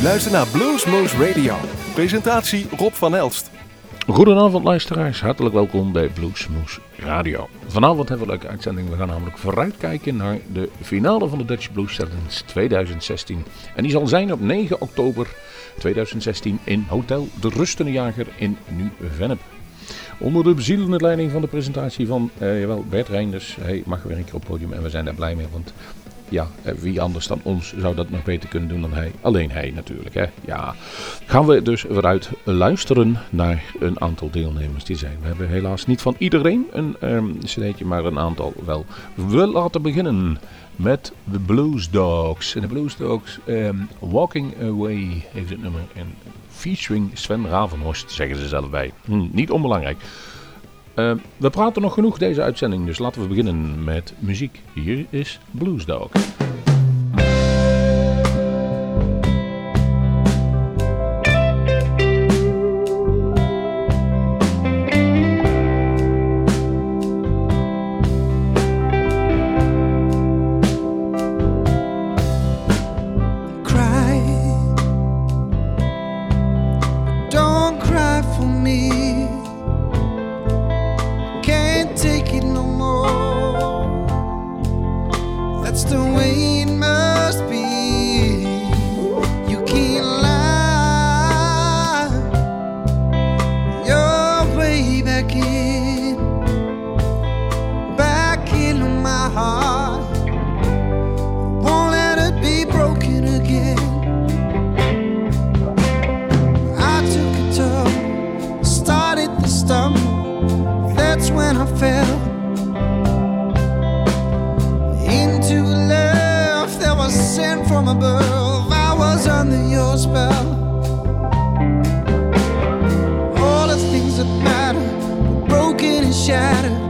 U luistert naar Bluesmoose Radio. Presentatie Rob van Elst. Goedenavond luisteraars, hartelijk welkom bij Bluesmoose Radio. Vanavond hebben we een leuke uitzending. We gaan namelijk vooruitkijken naar de finale van de Dutch Blues Challenge 2016. En die zal zijn op 9 oktober 2016 in Hotel De Rustende Jager in Nieuw-Vennep. Onder de bezielende leiding van de presentatie van eh, jawel, Bert Reinders. Hij mag weer een keer op het podium en we zijn daar blij mee, want ja, eh, wie anders dan ons zou dat nog beter kunnen doen dan hij. Alleen hij natuurlijk, hè. Ja. Gaan we dus vooruit luisteren naar een aantal deelnemers die zijn. We hebben helaas niet van iedereen een um, maar een aantal wel. We laten beginnen met de Blues Dogs. En de Blues Dogs, um, Walking Away heeft het nummer. En featuring Sven Ravenhorst, zeggen ze zelf bij. Hm, niet onbelangrijk. Uh, we praten nog genoeg deze uitzending, dus laten we beginnen met muziek. Hier is Blues Dog. when I fell into love that was sent from above. I was under your spell. All the things that matter were broken and shattered.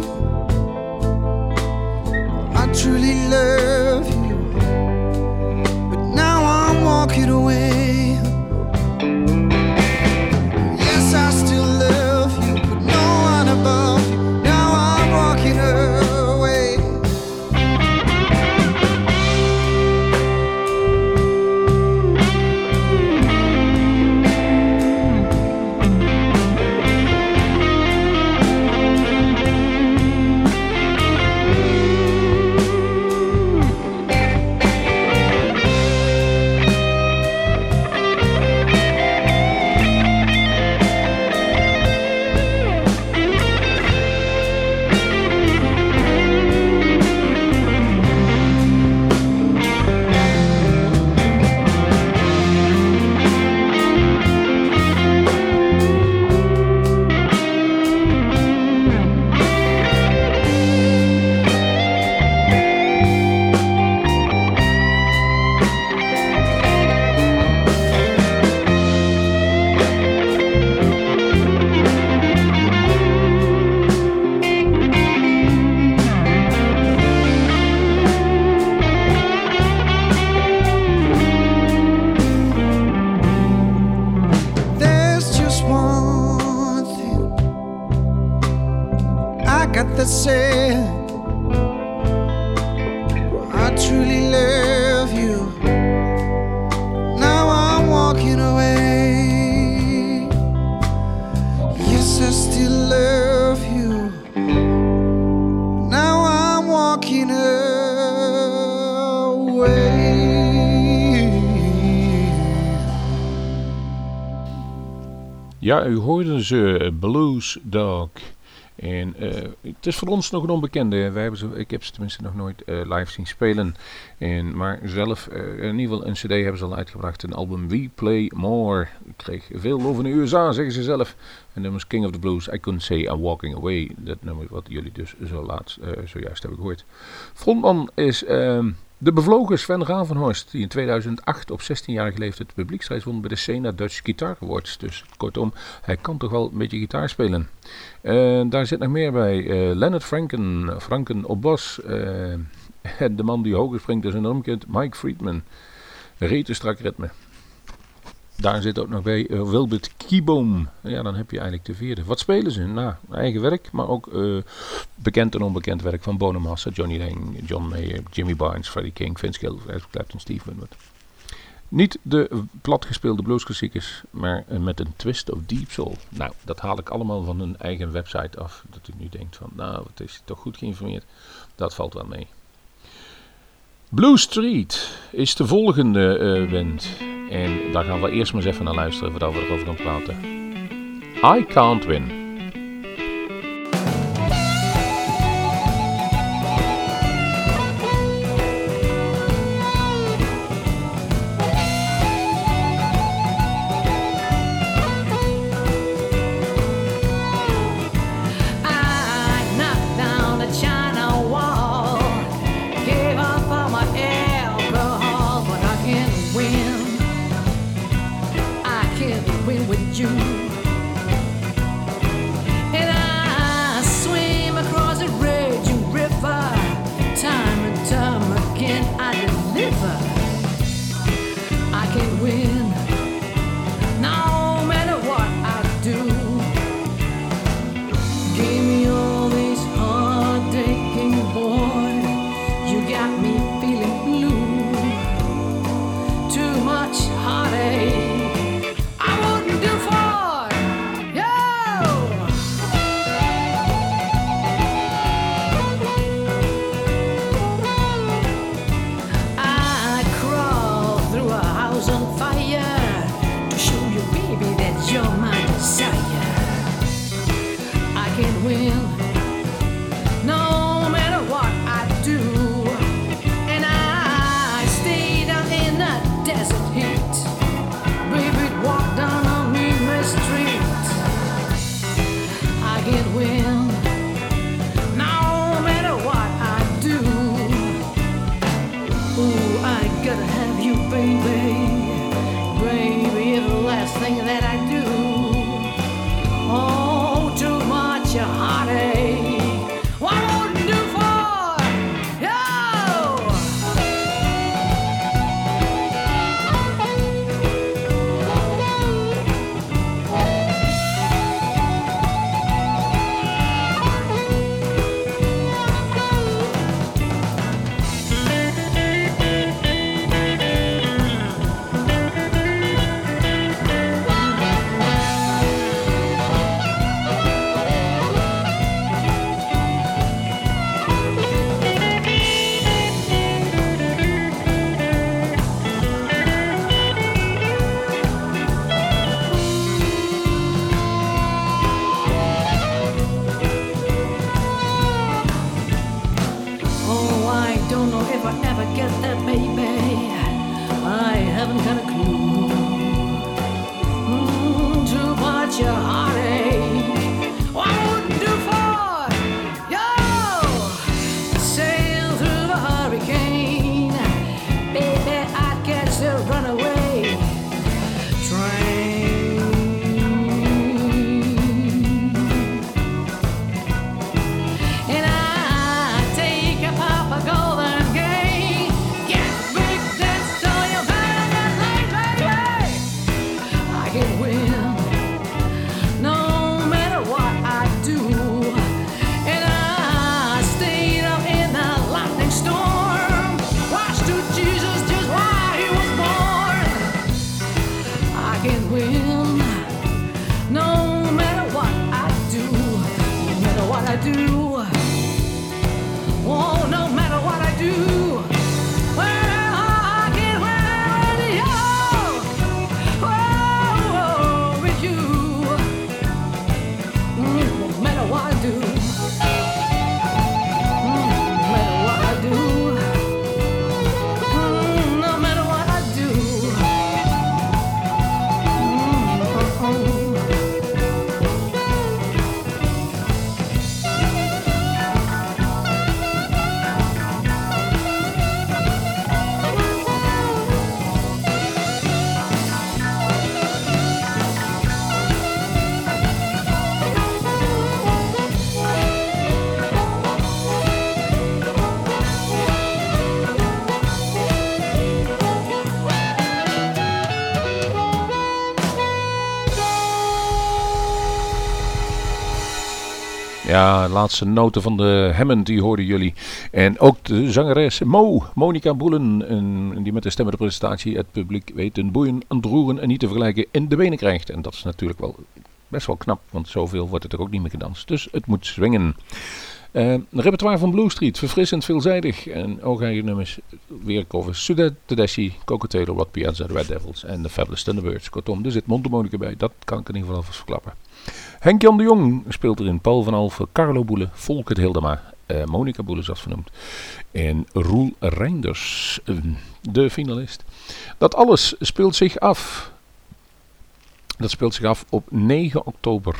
Ja, u hoorde ze, Blues Dog. En eh, het is voor ons nog een onbekende. Wij hebben ze, ik heb ze tenminste nog nooit eh, live zien spelen. En, maar zelf, eh, in ieder geval een cd hebben ze al uitgebracht. Een album We Play More. Ik kreeg veel over de USA, zeggen ze zelf. En nummers King of the Blues, I Couldn't Say I'm Walking Away. Dat nummer wat jullie dus zo laat, zojuist hebben gehoord. Frontman is ehm, de bevlogen Sven Ravenhorst. Die in 2008 op 16-jarige leeftijd de publieksprijs won bij de Sena Dutch Guitar Awards. Dus kortom, hij kan toch wel een beetje gitaar spelen. Eh, daar zit nog meer bij. Eh, Leonard Franken, Franken op bas. en de man die hoger springt is een omkend, Mike Friedman. Rete strak ritme. Daar zit ook nog bij eh, Wilbert Kieboom. Ja, dan heb je eigenlijk de vierde. Wat spelen ze? Nou, eigen werk, maar ook eh, bekend en onbekend werk van Bonamassa, Johnny Lang, John Mayer, Jimmy Barnes, Freddie King, Vince Gill, Eric Clapton, Steve Winwood. Niet de platgespeelde bluesklassiekers, maar eh, met een twist of deep soul. Nou, dat haal ik allemaal van hun eigen website af. Dat u nu denkt van, nou, het is toch goed geïnformeerd. Dat valt wel mee. Blue Street is de volgende eh band. En daar gaan we eerst maar eens even naar luisteren voordat we erover gaan praten. I Can't Win. Laatste noten van de Hammond, die hoorden jullie. En ook de zangeres Mo, Monica Boelen, en die met de stem de presentatie het publiek weet een boeien, droeren en niet te vergelijken in de benen krijgt. En dat is natuurlijk wel best wel knap, want zoveel wordt het er ook niet meer gedanst. Dus het moet swingen. Uh, repertoire van Blue Street, verfrissend veelzijdig. En ook eigen nummers weer covers. Sudet, Tedeschi, Coco Taylor, Piazza, The Red Devils en de Fabulous Thunderbirds. Kortom, er zit Montemonica bij. Dat kan ik in ieder geval alvast verklappen. Henk-Jan de Jong speelt erin. Paul van Alphen, Carlo Boele, Volkert Hildema, uh, Monica Boele zoals vernoemd. En Roel Reinders, uh, de finalist. Dat alles speelt zich af. Dat speelt zich af op 9 oktober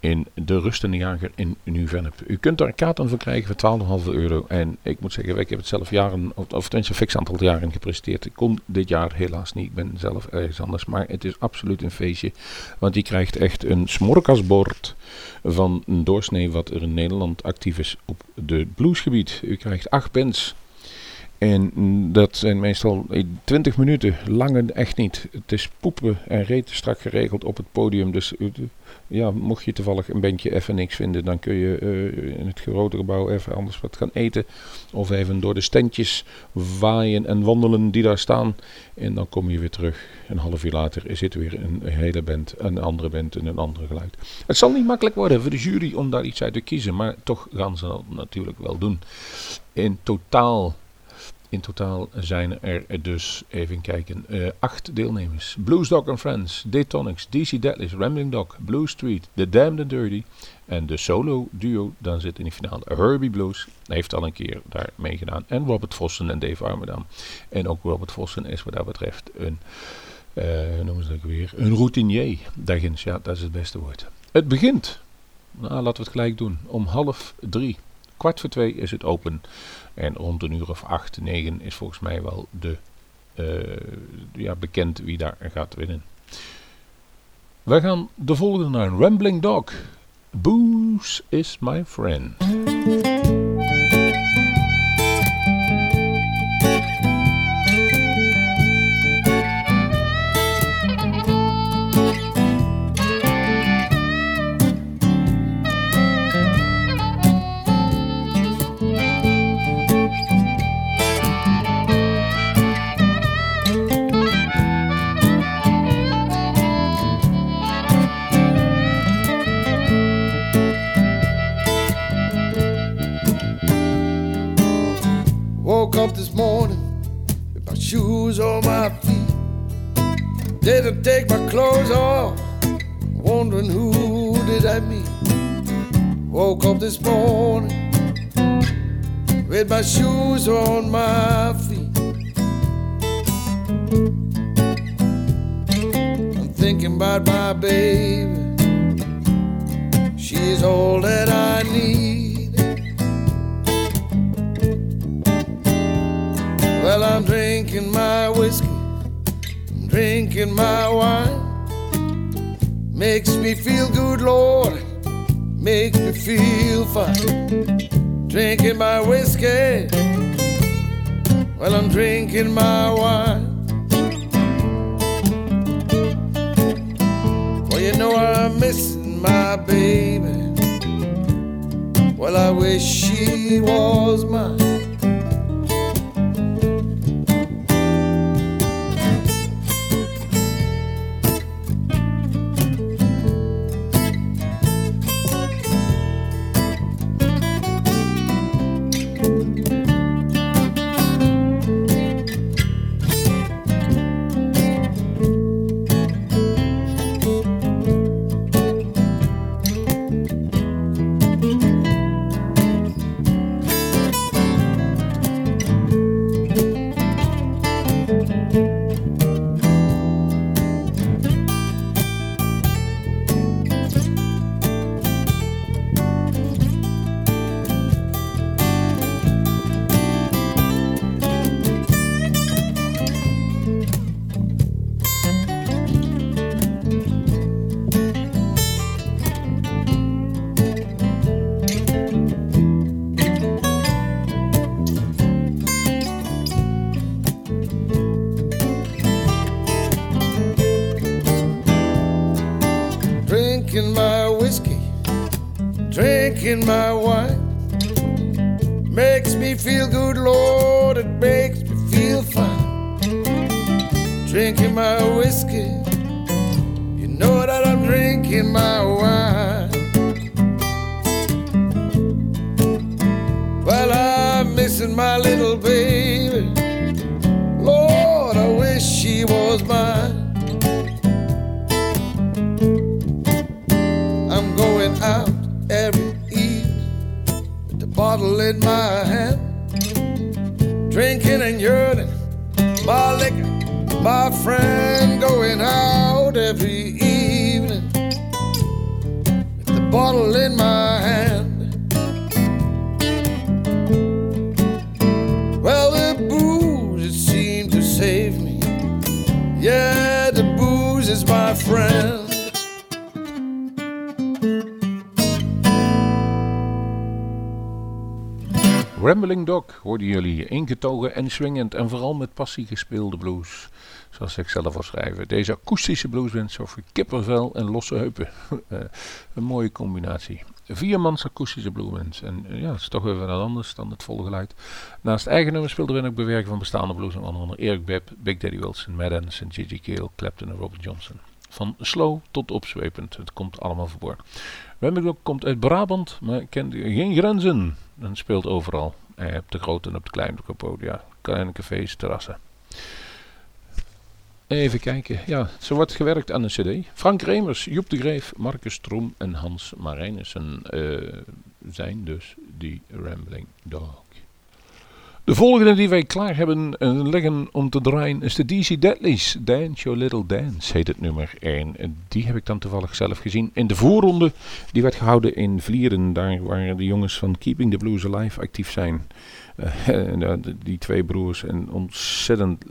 in de Rustende Jager in Nieuw-Vennep. U kunt daar kaarten voor krijgen voor 12,5 euro. En ik moet zeggen, ik heb het zelf jaren, of, of tenminste een fix aantal jaren gepresteerd. Ik kom dit jaar helaas niet, ik ben zelf ergens anders. Maar het is absoluut een feestje, want je krijgt echt een smorkasbord van een doorsnee wat er in Nederland actief is op de bluesgebied. U krijgt acht bands en dat zijn meestal 20 minuten, langer echt niet. Het is poepen en reten strak geregeld op het podium. Dus ja, mocht je toevallig een bandje even niks vinden, dan kun je uh, in het grote gebouw even anders wat gaan eten. Of even door de standjes waaien en wandelen die daar staan. En dan kom je weer terug. Een half uur later zit er weer een hele band, een andere band en een andere geluid. Het zal niet makkelijk worden voor de jury om daar iets uit te kiezen, maar toch gaan ze dat natuurlijk wel doen. In totaal in totaal zijn er dus, even kijken, uh, acht deelnemers. Blues Dog and Friends, Daytonics, DC Deadlist, Rambling Dog, Blue Street, The Damned and Dirty. En de solo duo, dan zit in de finale Herbie Blues. heeft al een keer daar meegedaan. En Robert Vossen en Dave Armedam. En ook Robert Vossen is wat dat betreft een, uh, noemen ze dat weer, een routinier. Dagens, ja, dat is het beste woord. Het begint, nou, laten we het gelijk doen, om half drie. Kwart voor twee is het open. En rond een uur of acht, negen is volgens mij wel de, uh, ja, bekend wie daar gaat winnen. We gaan de volgende naar Rambling Dog. Booze is my friend. To take my clothes off, wondering who did I meet. Woke up this morning with my shoes on my feet. I'm thinking about my baby. She's all that I need. Well, I'm drinking my whiskey drinking my wine makes me feel good, Lord, makes me feel fine. Drinking my whiskey while I'm drinking my wine. Well, you know I'm missing my baby. Well, I wish she was mine. Drinking my wine. Makes me feel good, Lord, it makes me feel fine. Drinking my whiskey, you know that I'm drinking my wine. Well, I'm missing my little baby. Lord, I wish she was mine. In my hand, drinking and yearning, my liquor, my friend, going out every evening with the bottle in my hand. Well, the booze, it seemed to save me. Yeah, the booze is my friend. Rambling Dog hoorden jullie ingetogen en swingend en vooral met passie gespeelde blues. Zoals ik zelf al schrijven. Deze akoestische blues bent zo voor kippenvel en losse heupen. Eh, een mooie combinatie. Viermans akoestische bluesband. En eh, ja, het is toch weer wat anders dan het volle geluid. Naast eigen nummers speelden we ook bewerking van bestaande blues. Onder andere Eric Bibb, Big Daddy Wilson, Maddens en Gigi Kale, Clapton en Robert Johnson. Van slow tot opzwepend. Het komt allemaal voor. Wembley komt uit Brabant, maar kent geen grenzen. En speelt overal. Eh, op de grote en op de kleine podia. Kleine cafés, terrassen. Even kijken. Ja, zo wordt gewerkt aan een cd. Frank Remers, Joep de Greef, Marcus Stroem en Hans Marijnissen uh, zijn dus die Rambling Dog. De volgende die wij klaar hebben uh, liggen om te draaien is de DC Deadlies. Dance Your Little Dance heet het nummer 1. En die heb ik dan toevallig zelf gezien in de voorronde. Die werd gehouden in Vlieren, daar waar de jongens van Keeping the Blues Alive actief zijn. Uh, die twee broers en ontzettend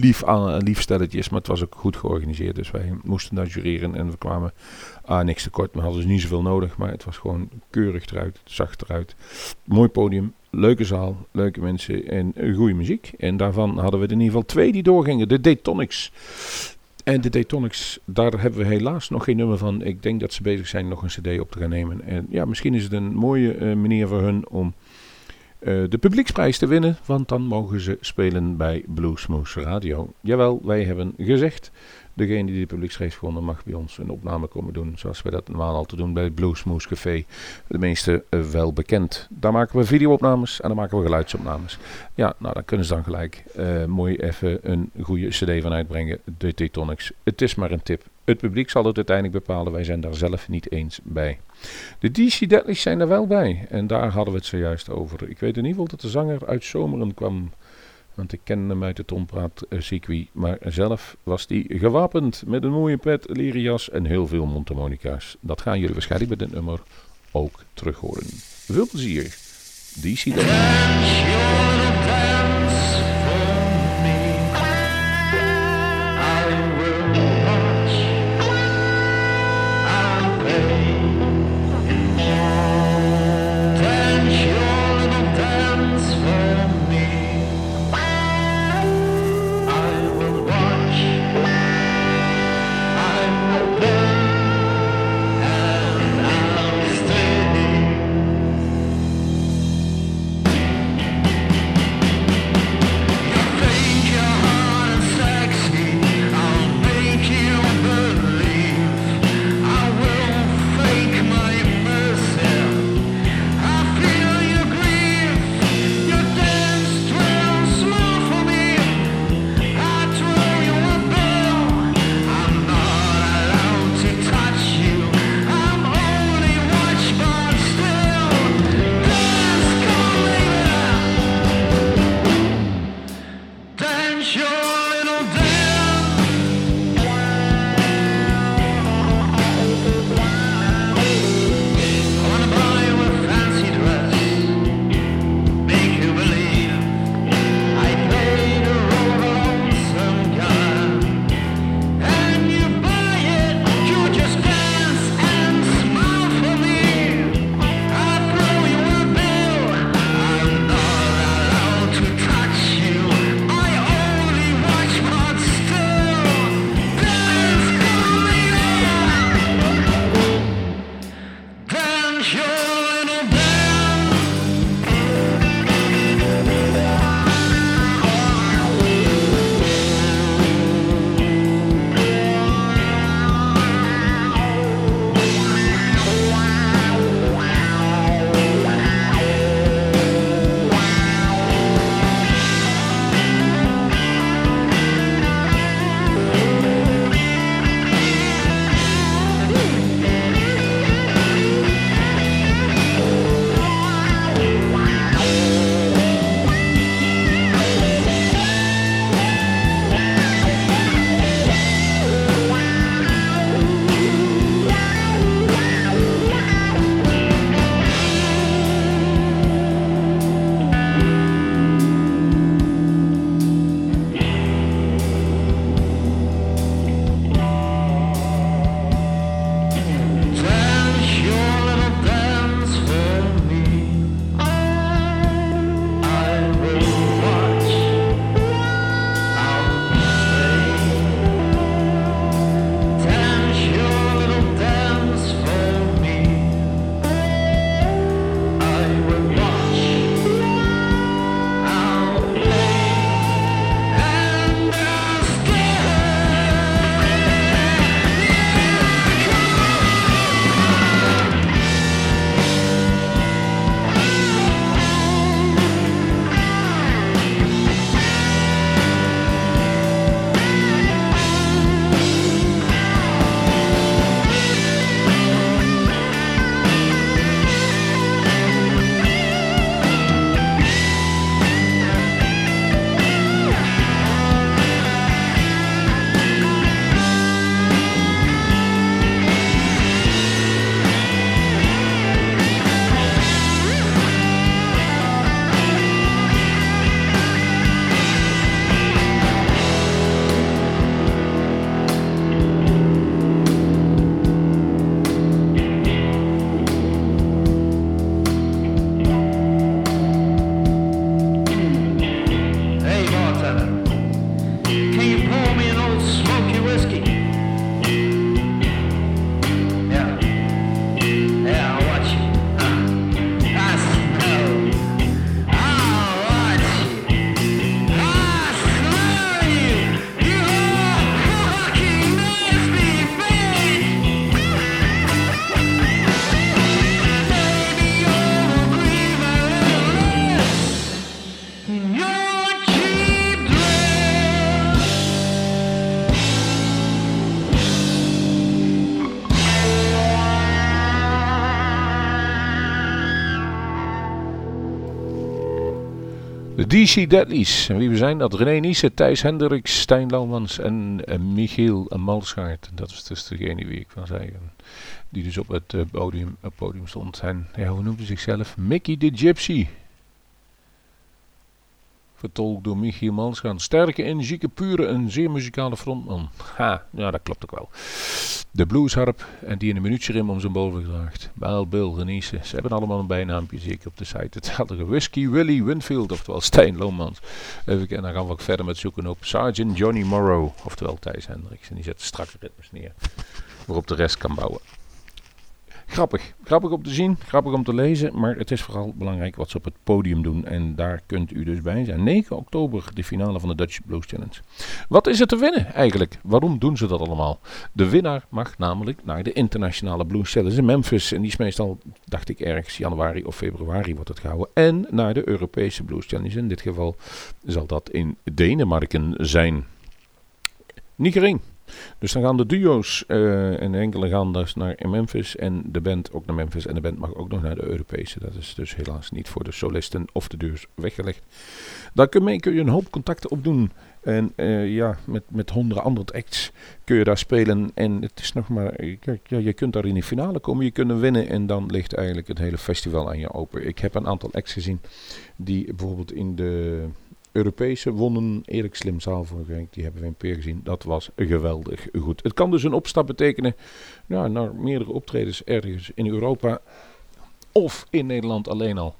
lief, lief stelletjes, maar het was ook goed georganiseerd. Dus wij moesten daar jureren en we kwamen ah, niks tekort. We hadden dus niet zoveel nodig, maar het was gewoon keurig eruit, zacht eruit. Mooi podium, leuke zaal, leuke mensen en goede muziek. En daarvan hadden we in ieder geval twee die doorgingen. De Daytonics. En de Daytonics, daar hebben we helaas nog geen nummer van. Ik denk dat ze bezig zijn nog een cd op te gaan nemen. En ja, misschien is het een mooie uh, manier voor hun om uh, de publieksprijs te winnen. Want dan mogen ze spelen bij Bluesmoose Radio. Jawel, wij hebben gezegd Degene die de publieksprijs gewonnen mag bij ons een opname komen doen. Zoals we dat normaal al te doen bij het Bluesmoose Café. De meeste uh, wel bekend. Daar maken we videoopnames en dan maken we geluidsopnames. Ja, nou dan kunnen ze dan gelijk uh, mooi even een goede cd van uitbrengen. De Tectonics. Het is maar een tip. Het publiek zal het uiteindelijk bepalen. Wij zijn daar zelf niet eens bij. De DC Deadlies zijn er wel bij. En daar hadden we het zojuist over. Ik weet in ieder geval dat de zanger uit Zomeren kwam want ik ken hem uit het ompraat-circuit. Maar zelf was hij gewapend met een mooie pet, leren jas en heel veel mondharmonica's. Dat gaan jullie waarschijnlijk bij dit nummer ook terug horen. Veel plezier. DC De DC Deadlies. En wie we zijn, dat René Niese, Thijs Hendricks, Stijn Laumans en uh, Michiel Malschaert. Dat is dus degene wie ik wil zeggen. Die dus op het uh, podium, podium stond. En hoe noemde zichzelf? Mickey the Gypsy. Vertolkt door Michiel Malschaert. Sterke, energieke, pure en zeer muzikale frontman. Ha, ja, dat klopt ook wel. De bluesharp en die in een minuutje om zijn boven draagt. Bijl, Bill, Renise. Ze hebben allemaal een bijnaampje, zie ik op de site. Hetzelfde Whisky Willy Winfield, oftewel Stijn Loomans. Even en dan gaan we ook verder met zoeken op Sergeant Johnny Morrow, oftewel Thijs Hendricks. En die zet strakke ritmes neer, waarop de rest kan bouwen. Grappig. Grappig om te zien, grappig om te lezen, maar het is vooral belangrijk wat ze op het podium doen. En daar kunt u dus bij zijn. 9 oktober, de finale van de Dutch Blues Challenge. Wat is er te winnen eigenlijk? Waarom doen ze dat allemaal? De winnaar mag namelijk naar de internationale Blues Challenge in Memphis. En die is meestal, dacht ik, ergens januari of februari wordt het gehouden. En naar de Europese Blues Challenge. In dit geval zal dat in Denemarken zijn. Niet gering. Dus dan gaan de duo's uh, en enkele gaan dus naar Memphis en de band ook naar Memphis. En de band mag ook nog naar de Europese. Dat is dus helaas niet voor de solisten of de deurs weggelegd. Daar kun je, een hoop contacten opdoen. En uh, ja, met, met honderden andere acts kun je daar spelen. En het is nog maar, ja, je kunt daar in de finale komen, je kunt winnen. En dan ligt eigenlijk het hele festival aan je open. Ik heb een aantal acts gezien die bijvoorbeeld in de Europese wonnen. Erik Slimzaal vorige week, die hebben we in Peer gezien. Dat was geweldig goed. Het kan dus een opstap betekenen nou, naar meerdere optredens ergens in Europa of in Nederland alleen al.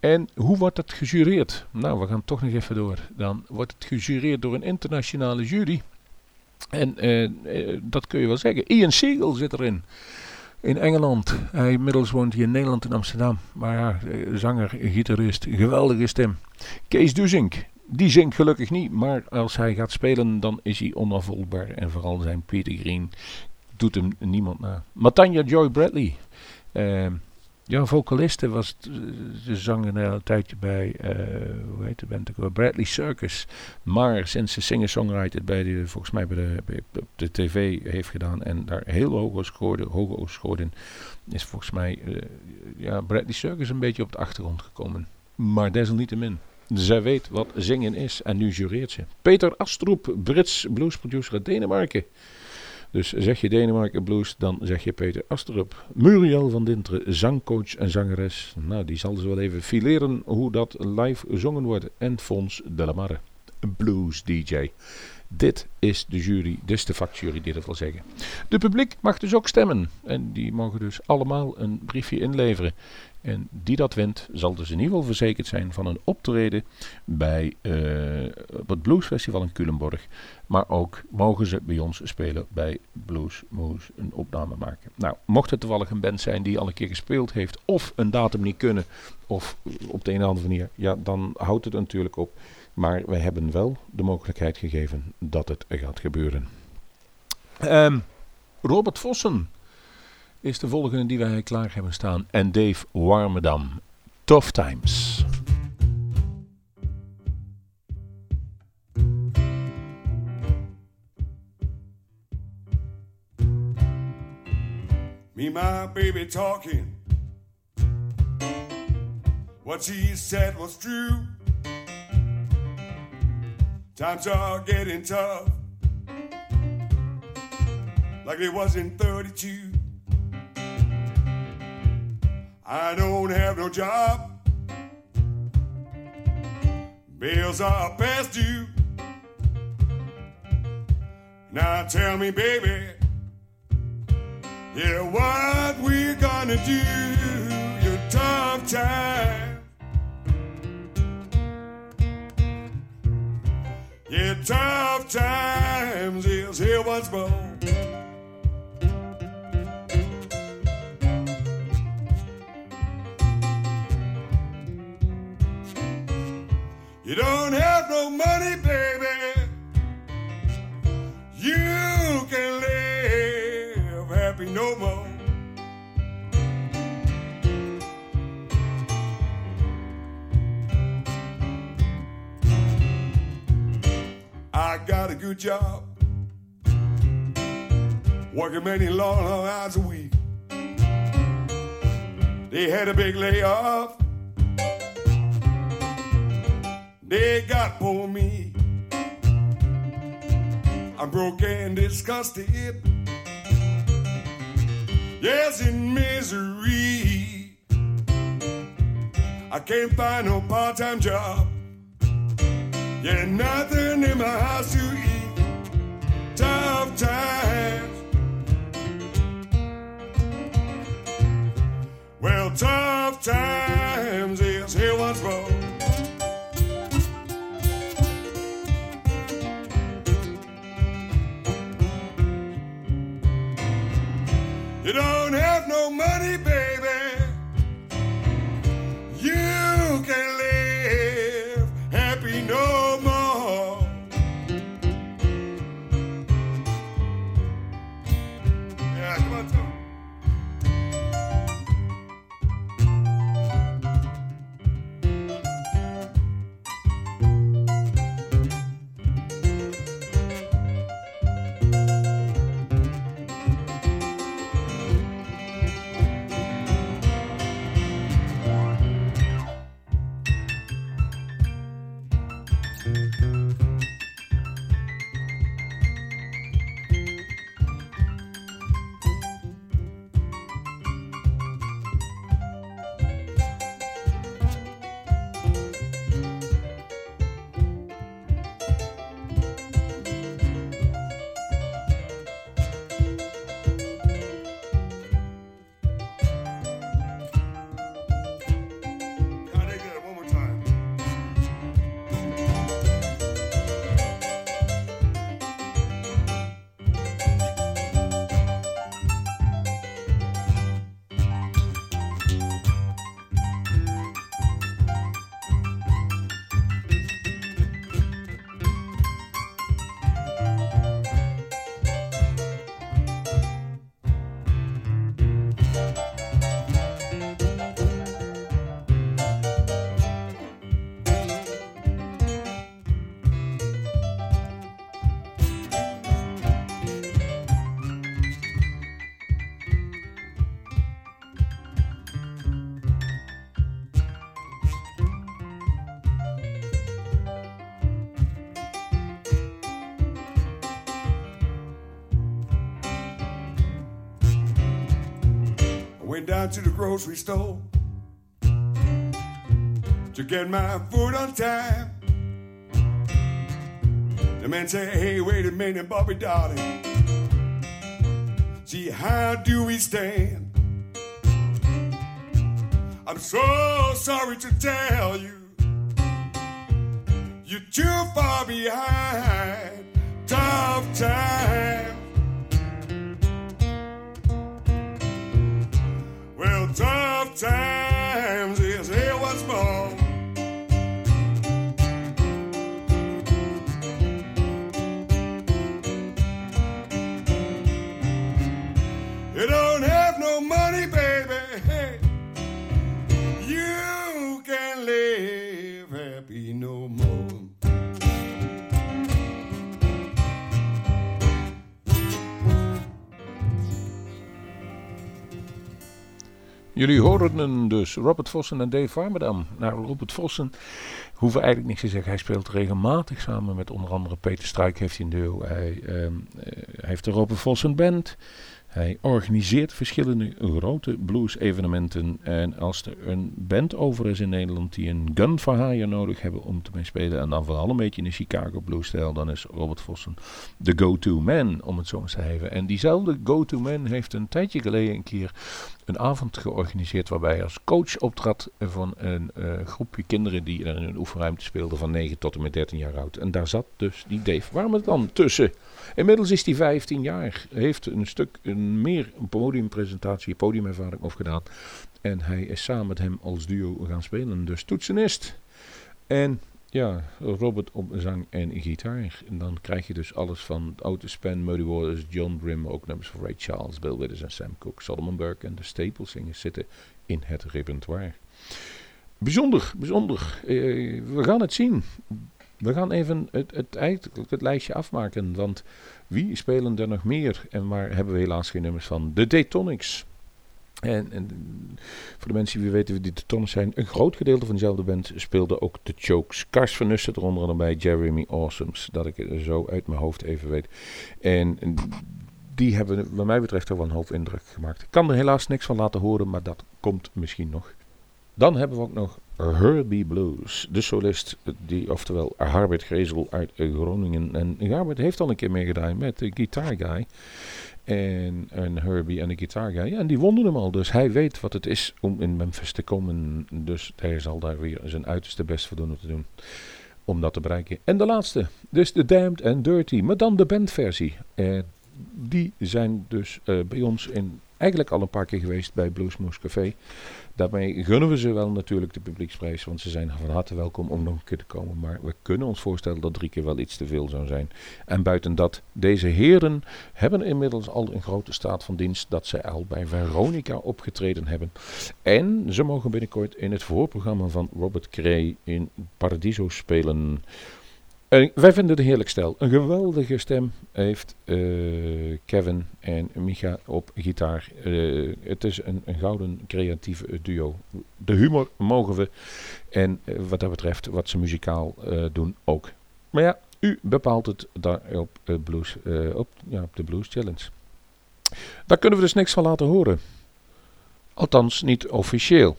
En hoe wordt het gejureerd? Nou, we gaan toch nog even door. Dan wordt het gejureerd door een internationale jury. En uh, uh, dat kun je wel zeggen. Ian Siegel zit erin. In Engeland. Hij inmiddels woont hier in Nederland in Amsterdam. Maar ja, zanger, gitarist, geweldige stem. Kees Duzink. Die zingt gelukkig niet, maar als hij gaat spelen, dan is hij onafvolgbaar. En vooral zijn Peter Green doet hem niemand na. Matanya Joy Bradley. Uh, ja, vocaliste was, ze zang een tijdje bij, uh, hoe heet de band Bradley Circus. Maar sinds ze singer-songwriter bij de, volgens mij bij de, de tv heeft gedaan en daar heel hoog scoorde, hoog scoorde, is volgens mij, uh, ja, Bradley Circus een beetje op de achtergrond gekomen. Maar desalniettemin. Zij weet wat zingen is en nu jureert ze. Peter Astroep, Brits bluesproducer uit Denemarken. Dus zeg je Denemarken Blues, dan zeg je Peter Asterup. Muriel van Dinteren, zangcoach en zangeres. Nou, die zal ze wel even fileren hoe dat live gezongen wordt. En Fons Delamarre, blues DJ. Dit is de jury, is de vakjury die dat wil zeggen. De publiek mag dus ook stemmen. En die mogen dus allemaal een briefje inleveren. En die dat wint, zal dus in ieder geval verzekerd zijn van een optreden bij uh, het Bluesfestival in Culemborg. Maar ook mogen ze bij ons spelen bij Blues Moose een opname maken. Nou, mocht het toevallig een band zijn die al een keer gespeeld heeft, of een datum niet kunnen, of op de een of andere manier, ja, dan houdt het natuurlijk op. Maar wij hebben wel de mogelijkheid gegeven dat het gaat gebeuren. Um, Robert Vossen is de volgende die wij klaar hebben staan. En Dave Warmedam. Tough Times. Me my baby talking. What she said was true. Times are getting tough. Like it was in 32. I don't have no job. Bills are past due. Now tell me, baby, yeah, what we gonna do? Your tough time. Tough times is here once more. You don't have no money, baby. You can live happy no more. I got a good job, working many long, long hours a week. They had a big layoff they got for me. I'm broke and disgusted. Yes, in misery. I can't find no part time job. Yeah, nothing in my house to eat. Tough times. Well, tough times down to the grocery store to get my food on time. The man said, Hey, wait a minute, Bobby darling. See, how do we stand? I'm so sorry to tell you, Jullie horen dus Robert Vossen en Dave Warmerdam. Nou, Robert Vossen hoeven eigenlijk niks te zeggen. Hij speelt regelmatig samen met onder andere Peter Struik heeft hij een duo. Hij ehm, eh, heeft de Robert Vossen Band. Hij organiseert verschillende grote blues-evenementen. En als er een band over is in Nederland die een gun nodig hebben om te mee spelen. En dan vooral een beetje in de Chicago blues-stijl. Dan is Robert Vossen de go-to man, om het zo eens te even. En diezelfde go-to man heeft een tijdje geleden een keer een avond georganiseerd waarbij hij als coach optrad van een eh, groepje kinderen die in een oefenruimte speelden van 9 tot en met 13 jaar oud. En daar zat dus die Dave Warmer dan tussen. Inmiddels is hij 15 jaar, heeft een stuk een meer een podiumpresentatie, podiumervaring opgedaan. En hij is samen met hem als duo gaan spelen, dus toetsenist. En ja, Robert op zang en gitaar. En dan krijg je dus alles van Otis Span, Muddy Waters, John Brim, ook nummers van Ray Charles, Bill Withers en Sam Cooke. Solomon Burke en de Staples zingers zitten in het repertoire. Bijzonder, bijzonder. Eh, we gaan het zien. We gaan even het, het, eigenlijk het lijstje afmaken. Want wie spelen er nog meer? En waar hebben we helaas geen nummers van? De Daytonics. En, en voor de mensen die weten wie die tonnen zijn, een groot gedeelte van dezelfde band speelde ook de Chokes. Kars van Nussen eronder dan bij Jeremy Awesomes, dat ik zo uit mijn hoofd even weet. En, en die hebben wat mij betreft toch wel een hoop indruk gemaakt. Ik kan er helaas niks van laten horen, maar dat komt misschien nog. Dan hebben we ook nog Herbie Blues, de solist, die, oftewel Harbert Grezel uit Groningen. En Harbert heeft al een keer meegedaan met de Guitar Guy. En, en Herbie en de Guitar Guy. en die wonnen hem al. Dus hij weet wat het is om in Memphis te komen. Dus hij zal daar weer zijn uiterste best voor doen om te doen. Om dat te bereiken. En de laatste. Dus de Damned and Dirty. Maar dan de bandversie. Uh, die zijn dus uh, bij ons in, eigenlijk al een paar keer geweest bij Bluesmoose Café. Daarmee gunnen we ze wel natuurlijk de publieksprijs, want ze zijn van harte welkom om nog een keer te komen. Maar we kunnen ons voorstellen dat drie keer wel iets te veel zou zijn. En buiten dat, deze heren hebben inmiddels al een grote staat van dienst dat zij al bij Veronica opgetreden hebben. En ze mogen binnenkort in het voorprogramma van Robert Cray in Paradiso spelen. Uh, wij vinden het een heerlijk stel. Een geweldige stem heeft uh, Kevin en Micha op gitaar. Uh, het is een, een, gouden creatieve duo. De humor mogen we. En wat dat betreft, wat ze muzikaal doen ook. Maar ja, u bepaalt het daar op, blues, op, ja, op de Blues Challenge. Daar kunnen we dus niks van laten horen. Althans, niet officieel.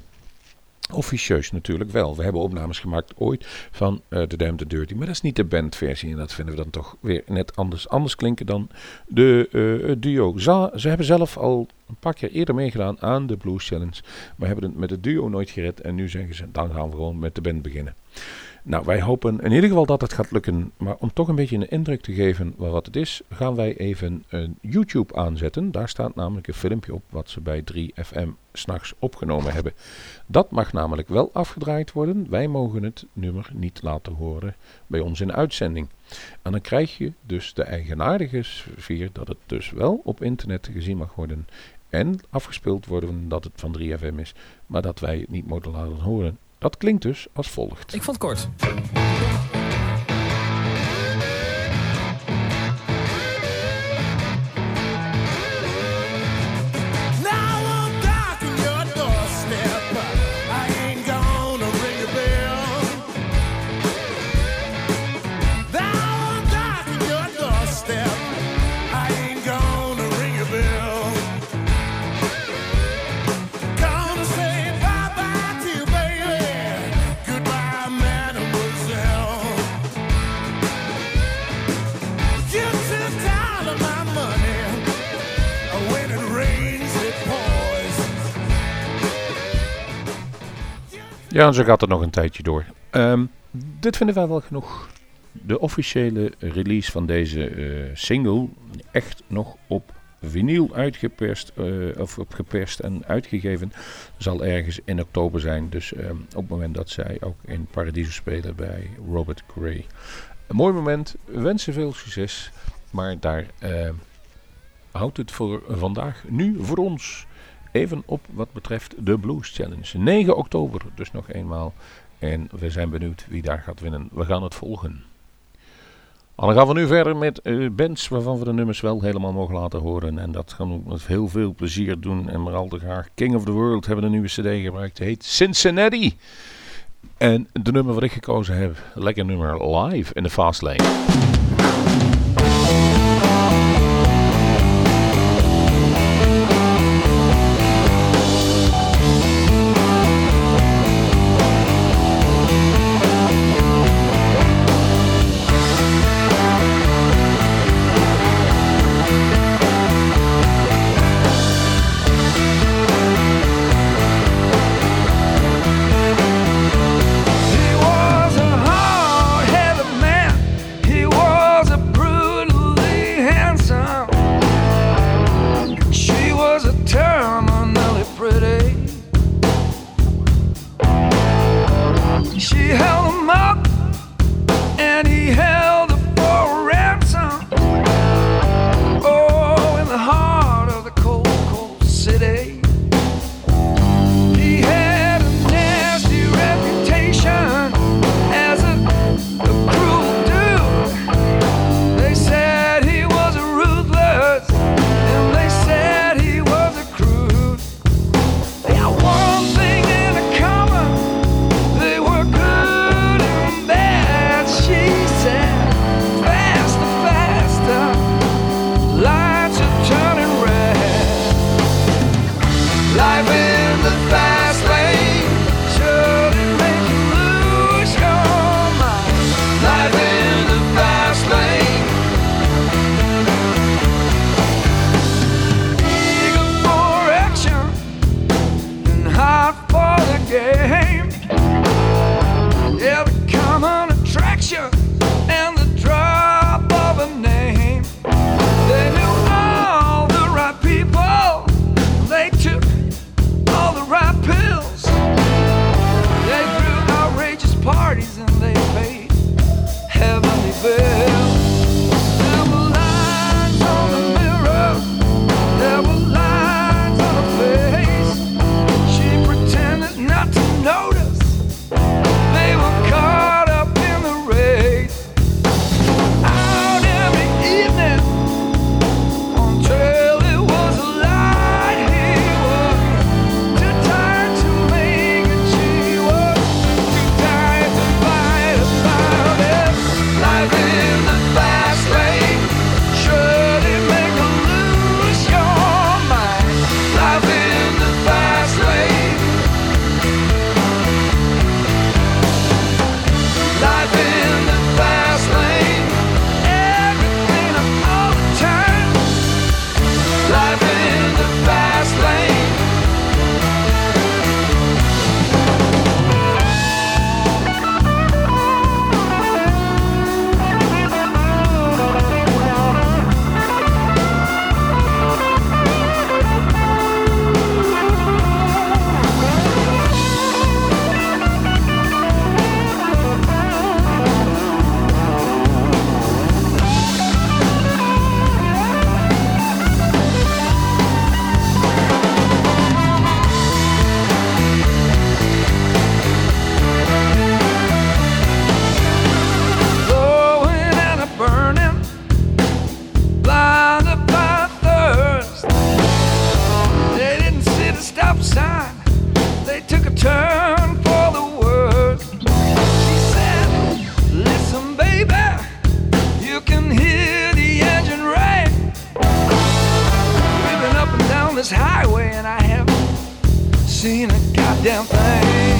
Officieus natuurlijk wel. We hebben opnames gemaakt ooit van The Damned the Dirty. Maar dat is niet de bandversie. En dat vinden we dan toch weer net anders, anders klinken dan de uh, duo. Ze, ze, hebben zelf al een paar keer eerder meegedaan aan de Blues Challenge. Maar hebben het met het duo nooit gered. En nu zeggen ze, dan gaan we gewoon met de band beginnen. Nou, wij hopen in ieder geval dat het gaat lukken. Maar om toch een beetje een indruk te geven wat het is, gaan wij even een YouTube aanzetten. Daar staat namelijk een filmpje op wat ze bij 3FM s'nachts opgenomen hebben. Dat mag namelijk wel afgedraaid worden. Wij mogen het nummer niet laten horen bij ons in uitzending. En dan krijg je dus de eigenaardige sfeer dat het dus wel op internet gezien mag worden. En afgespeeld worden dat het van 3FM is, maar dat wij het niet mogen laten horen. Dat klinkt dus als volgt. Ik vond het kort. Ja, zo gaat het nog een tijdje door. Um, dit vinden wij wel genoeg. De officiële release van deze uh, single, echt nog op vinyl uitgeperst, uh, of geperst en uitgegeven, zal ergens in oktober zijn. Dus um, op het moment dat zij ook in Paradiso spelen bij Robert Gray. Een mooi moment, we wensen veel succes, maar daar uh, houdt het voor vandaag nu voor ons even op wat betreft de Blues Challenge. 9 oktober, dus nog eenmaal. En we zijn benieuwd wie daar gaat winnen. We gaan het volgen. dan gaan we nu verder met uh, bands waarvan we de nummers wel helemaal mogen laten horen. En dat gaan we met heel veel plezier doen. En maar al te graag King of the World hebben een nieuwe cd gebruikt. Het heet Cincinnati. En de nummer wat ik gekozen heb, lekker nummer live in de Fastlane. seen a goddamn thing.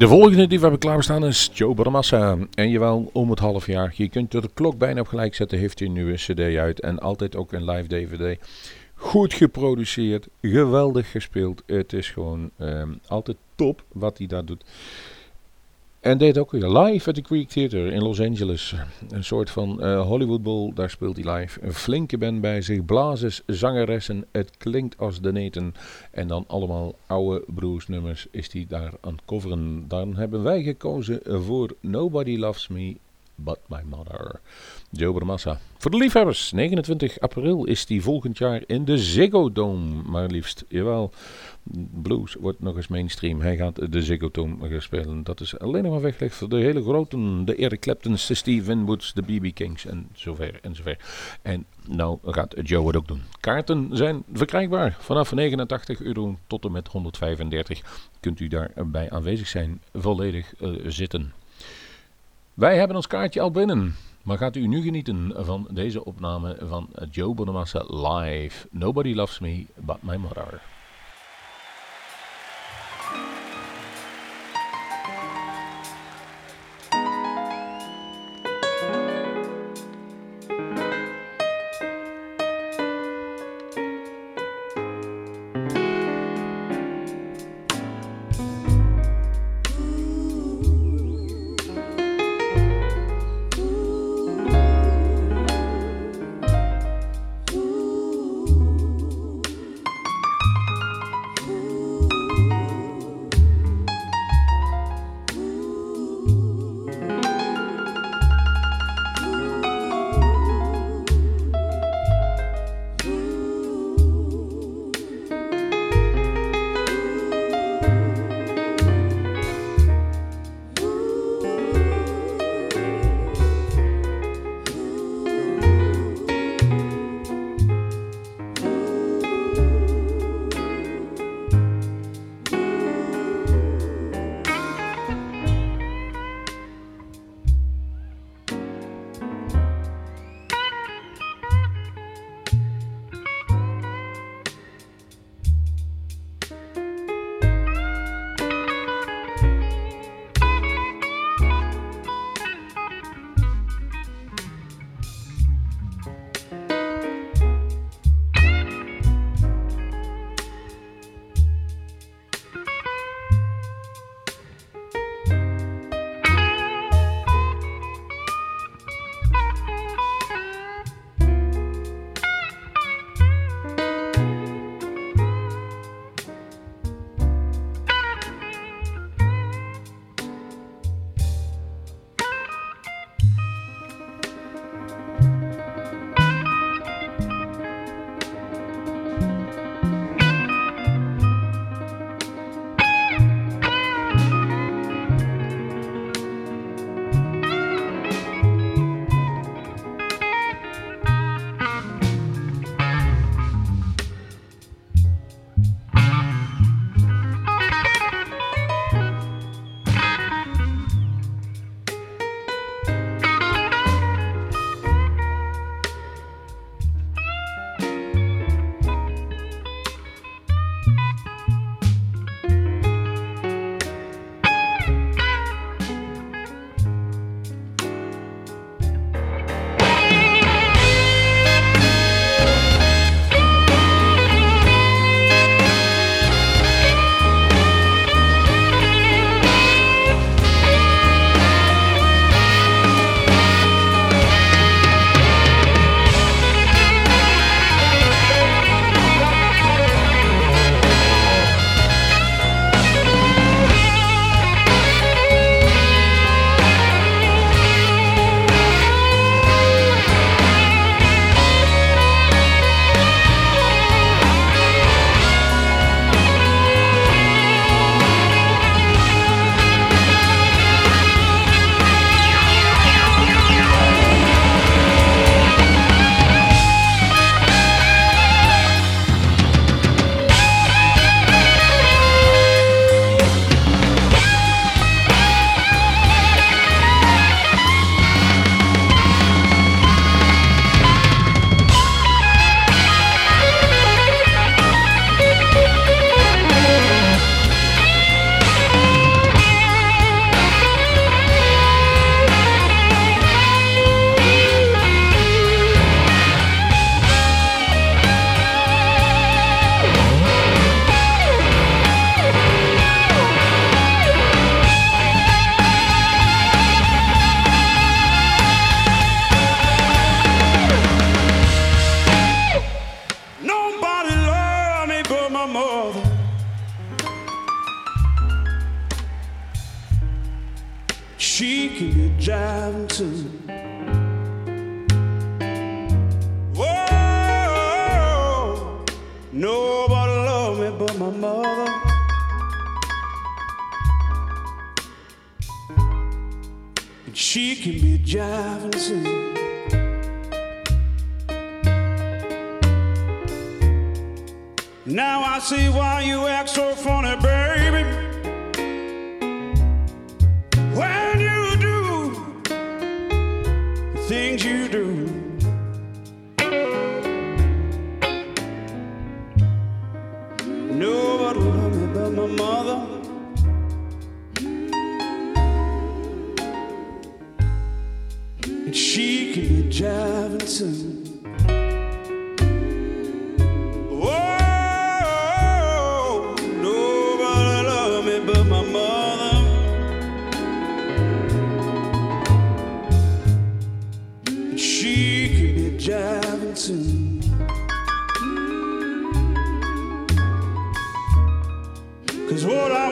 De volgende die we hebben klaarstaan is Joe Bonamassa. En jawel, om het half jaar. Je kunt de klok bijna op gelijk zetten. Heeft hij een nieuwe cd uit. En altijd ook een live dvd. Goed geproduceerd. Geweldig gespeeld. Het is gewoon ehm, altijd top wat hij daar doet. En deed ook weer live at the Greek Theater in Los Angeles. Een soort van uh, Hollywood Bowl, daar speelt hij live. Een flinke band bij zich, blazers, zangeressen, het klinkt als de neten. En dan allemaal oude bluesnummers is hij daar aan het coveren. Dan hebben wij gekozen voor Nobody Loves Me But My Mother. Joe Bramassa. Voor de liefhebbers, 29 april is die volgend jaar in de Ziggo Dome. Maar liefst, jawel, blues wordt nog eens mainstream. Hij gaat de Ziggo Dome spelen. Dat is alleen nog maar weggelegd voor de hele grote, de Eric Claptons, de Steve Woods, de BB Kings en zover en zover. En nou gaat Joe het ook doen. Kaarten zijn verkrijgbaar vanaf 89 euro tot en met 135. Kunt u daarbij aanwezig zijn, volledig uh, zitten. Wij hebben ons kaartje al binnen. Maar gaat u nu genieten van deze opname van Joe Bonamassa live. Nobody loves me but my mother.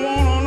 Wanna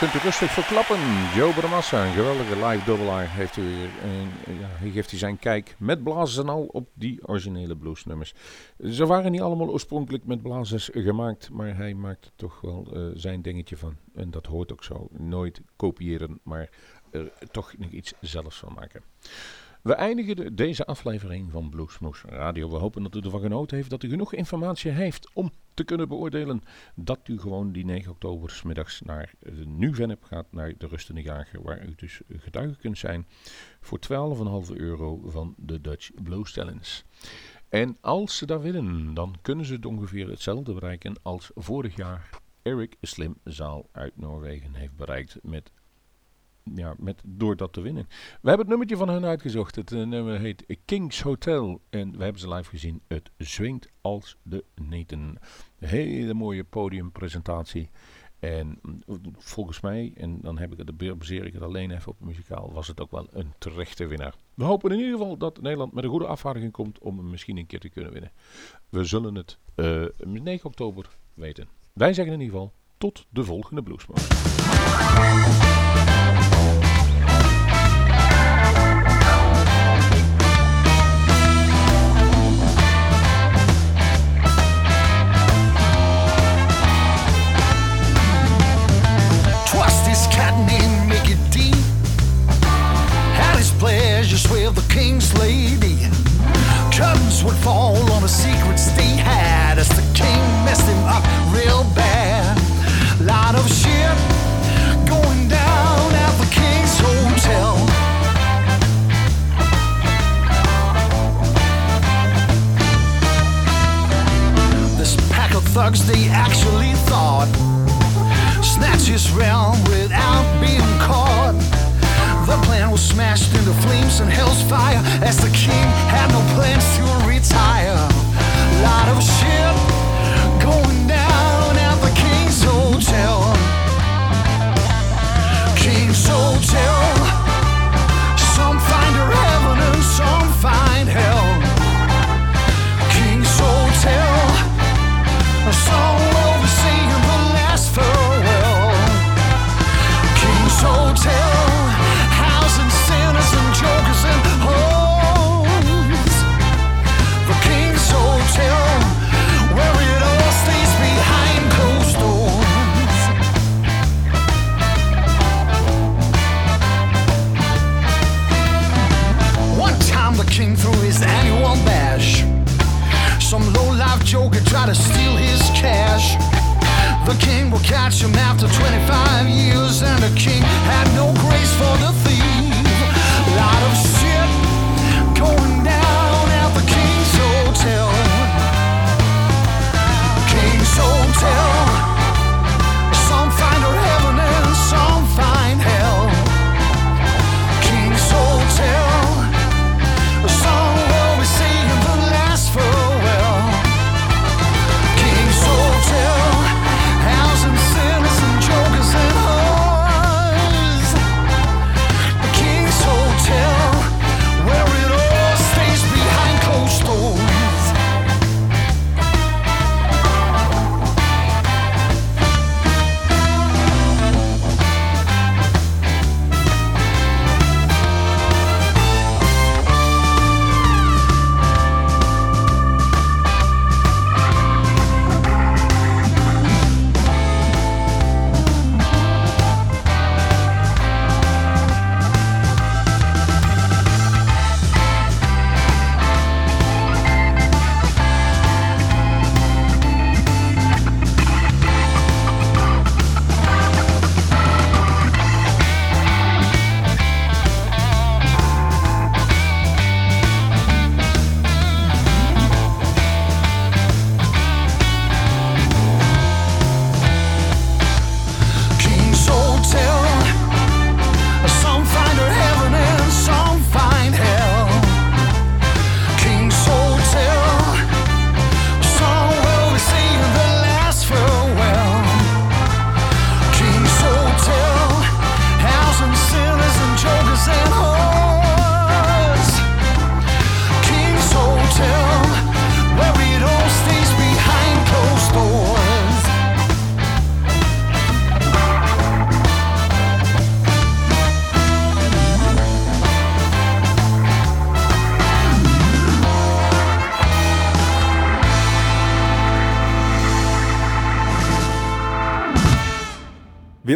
kunt u rustig verklappen. Joe Bramassa, een geweldige live dubbelaar, heeft u weer. En, ja, geeft hij zijn kijk met blazers en al op die originele bluesnummers. Ze waren niet allemaal oorspronkelijk met blazers gemaakt, maar hij maakt toch wel eh, zijn dingetje van. En dat hoort ook zo. Nooit kopiëren, maar er toch nog iets zelfs van maken. We eindigen de- deze aflevering van Bluesmoes Radio. We hopen dat u ervan genoten heeft, dat u genoeg informatie heeft om te kunnen beoordelen dat u gewoon die 9 oktober middags naar Nu-Venep gaat, naar de Rustende Jager, waar u dus getuige kunt zijn voor 12,5 euro van de Dutch Blues Challenge. En als ze dat willen, dan kunnen ze het ongeveer hetzelfde bereiken als vorig jaar Eric Slim Zaal uit Noorwegen heeft bereikt met ja, met, door dat te winnen. We hebben het nummertje van hen uitgezocht. Het eh, nummer heet King's Hotel. En we hebben ze live gezien. Het zwingt als de neten. Hele mooie podiumpresentatie. En mm, volgens mij, en dan heb ik het, baseer ik het alleen even op het muzikaal, was het ook wel een terechte winnaar. We hopen in ieder geval dat Nederland met een goede afvaardiging komt om hem misschien een keer te kunnen winnen. We zullen het eh 9 oktober weten. Wij zeggen in ieder geval tot de volgende Bluesmoes. His cotton and make it deep. At his pleasures with the king's lady. Curtains would fall on a secret stay high.